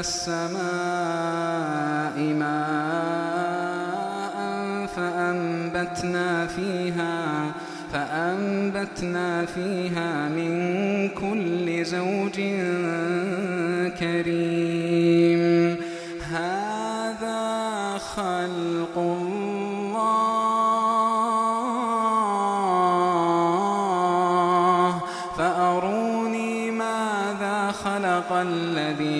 السماء ماء فأنبتنا فيها فأنبتنا فيها من كل زوج كريم. هذا خلق الله. فأروني ماذا خلق الذين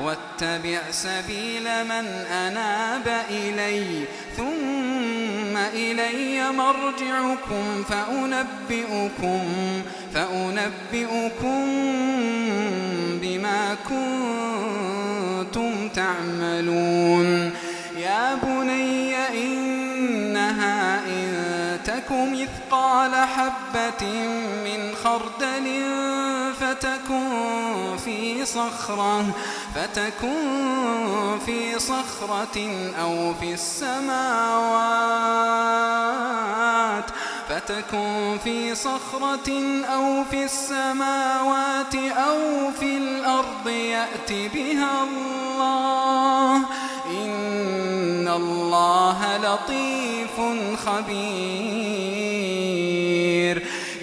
واتبع سبيل من أناب إلي ثم إلي مرجعكم فأنبئكم فأنبئكم بما كنتم تعملون. يا بني إنها إن تك مثقال حبة من خردل فتكن في صخرة فتكن في صخرة أو في السماوات فتكن في صخرة أو في السماوات أو في الأرض يأت بها الله. إن الله لطيف خبير.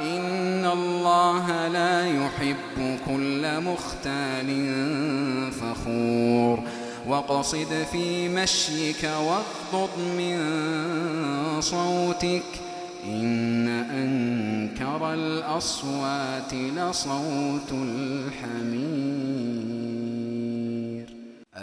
إن الله لا يحب كل مختال فخور واقصد في مشيك واغضض من صوتك إن أنكر الأصوات لصوت الحمير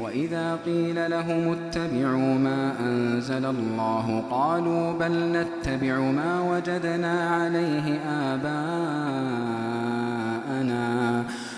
وإذا قيل لهم اتبعوا ما أنزل الله قالوا بل نتبع ما وجدنا عليه آباءنا.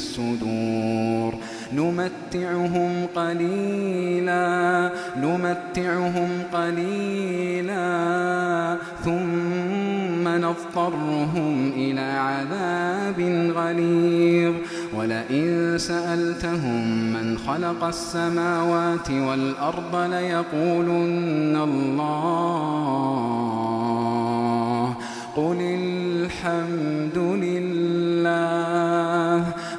الصدور. نمتعهم قليلا نمتعهم قليلا ثم نضطرهم إلى عذاب غليظ. ولئن سألتهم من خلق السماوات والأرض ليقولن الله. قل الحمد لله.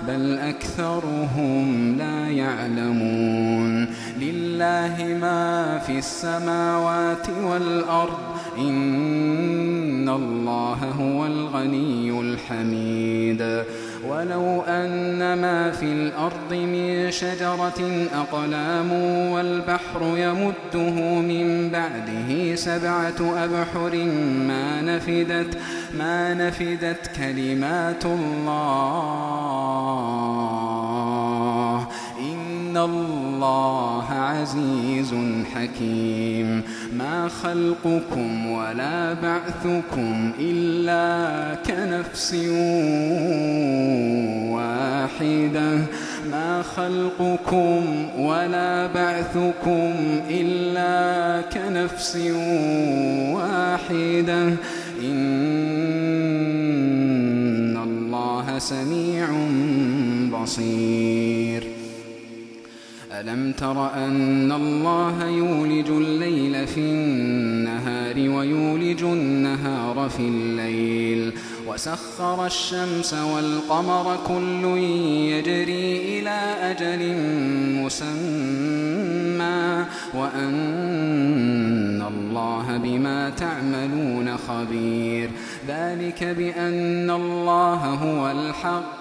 بل أكثرهم لا يعلمون. لله ما في السماوات والأرض إن الله هو الغني الحميد. ولو أن ما في الأرض من شجرة أقلام والبحر يمده من بعده سبعة أبحر ما نفدت ما نفدت كلمات الله. الله عزيز حكيم. ما خلقكم ولا بعثكم إلا كنفس واحدة. ما خلقكم ولا بعثكم إلا كنفس واحدة. إن الله سميع بصير. ألم تر أن الله يولج الليل في النهار ويولج النهار في الليل وسخر الشمس والقمر كل يجري إلى أجل مسمى وأن الله بما تعملون خبير ذلك بأن الله هو الحق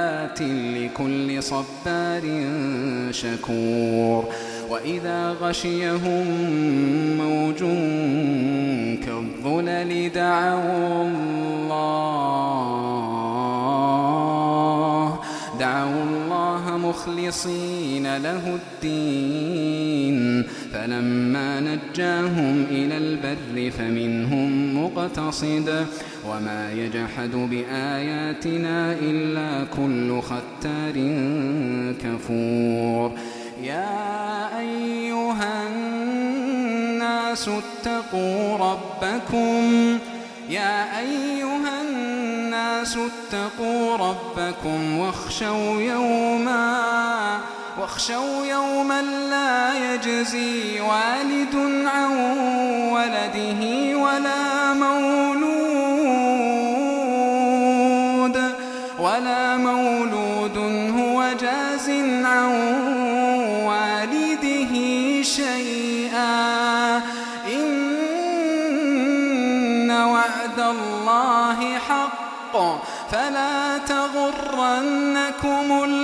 لكل صبار شكور. وإذا غشيهم موج كالظلل دعوا الله دعوا الله مخلصين له الدين. فلما نجاهم إلى البر فمنهم مقتصد وما يجحد بآياتنا إلا كل ختار كفور. يا أيها الناس اتقوا ربكم. يا أيها الناس اتقوا ربكم واخشوا يوما واخشوا يوما لا يجزي والد عن ولده ولا مولود ولا مولود هو جاز عن والده شيئا. إن وعد الله حق فلا تغرنكم الحياة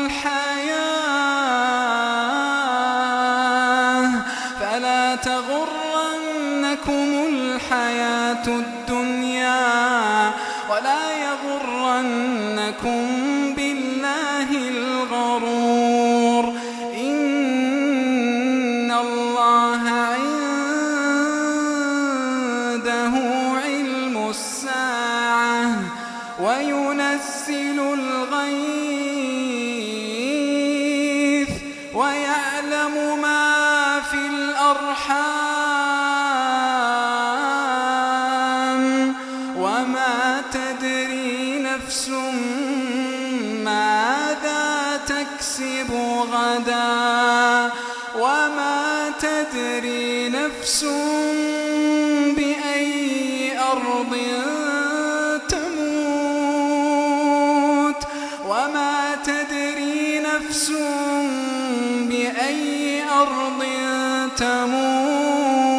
يغرنكم بالله الغرور. إن الله عنده علم الساعة وينزل الغيث ويعلم ما في الأرحام وما تدري نفس ماذا تكسب غدا وما تدري نفس بأي أرض تموت وما تدري نفس بأي أرض تموت